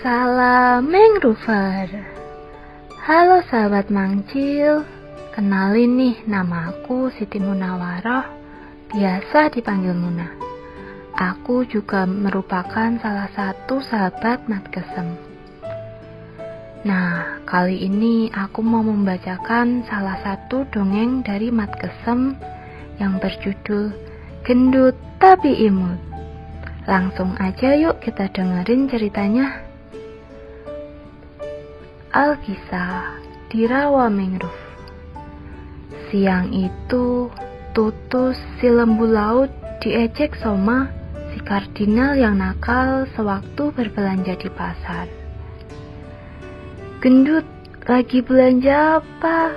Salam Mangrover Halo sahabat Mangcil. Kenalin nih nama aku Siti Munawaroh. Biasa dipanggil Muna. Aku juga merupakan salah satu sahabat Mat Kesem Nah, kali ini aku mau membacakan salah satu dongeng dari Mat Kesem yang berjudul Gendut Tapi Imut. Langsung aja yuk kita dengerin ceritanya. Alkisah di Rawa Mangrove Siang itu, Tutus si lembu laut diejek Soma, si kardinal yang nakal sewaktu berbelanja di pasar. Gendut, lagi belanja apa?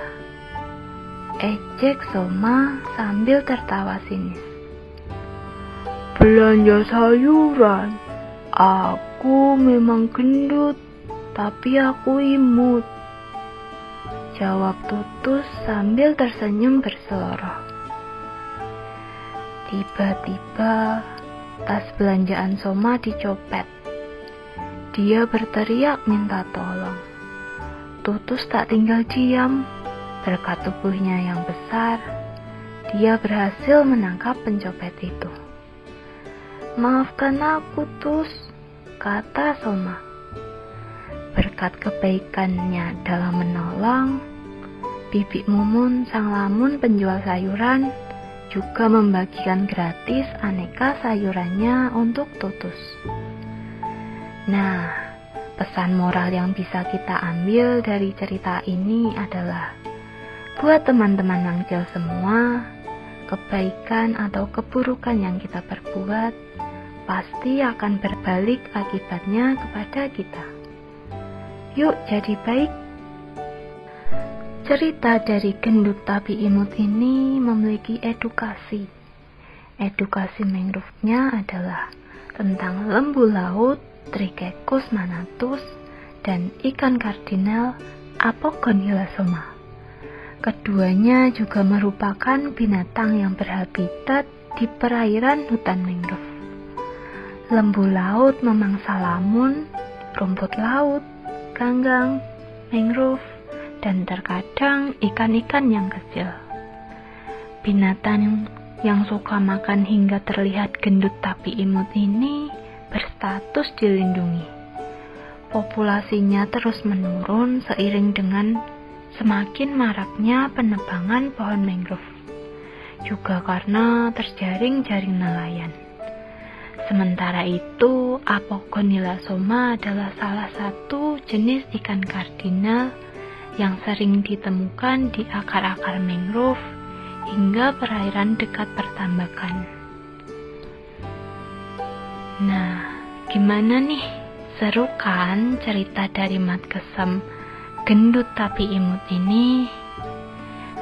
Ejek Soma sambil tertawa sinis. Belanja sayuran. Aku memang gendut, tapi aku imut. Jawab Tutus sambil tersenyum berseloroh. Tiba-tiba tas belanjaan Soma dicopet. Dia berteriak minta tolong. Tutus tak tinggal diam. Berkat tubuhnya yang besar, dia berhasil menangkap pencopet itu. Maafkan aku, Tus, kata Soma. Berkat kebaikannya dalam menolong, Bibi Mumun sang lamun penjual sayuran juga membagikan gratis aneka sayurannya untuk Tutus. Nah, Pesan moral yang bisa kita ambil dari cerita ini adalah buat teman-teman mangcil semua, kebaikan atau keburukan yang kita perbuat pasti akan berbalik akibatnya kepada kita. Yuk jadi baik. Cerita dari gendut tapi imut ini memiliki edukasi. Edukasi mangrove-nya adalah tentang lembu laut Trichecus manatus, dan ikan kardinal Apogonilasoma. Keduanya juga merupakan binatang yang berhabitat di perairan hutan mangrove. Lembu laut memangsa lamun, rumput laut, ganggang, mangrove, dan terkadang ikan-ikan yang kecil. Binatang yang suka makan hingga terlihat gendut tapi imut ini berstatus dilindungi. Populasinya terus menurun seiring dengan semakin maraknya penebangan pohon mangrove. Juga karena terjaring jaring nelayan. Sementara itu, Apogonilasoma adalah salah satu jenis ikan kardinal yang sering ditemukan di akar-akar mangrove hingga perairan dekat pertambakan. Nah, gimana nih? Seru kan cerita dari Mat Kesem gendut tapi imut ini?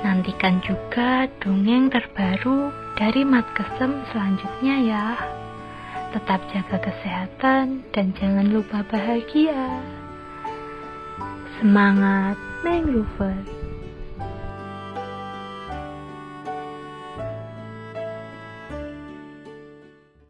Nantikan juga dongeng terbaru dari Mat Kesem selanjutnya ya. Tetap jaga kesehatan dan jangan lupa bahagia. Semangat, Mangrover!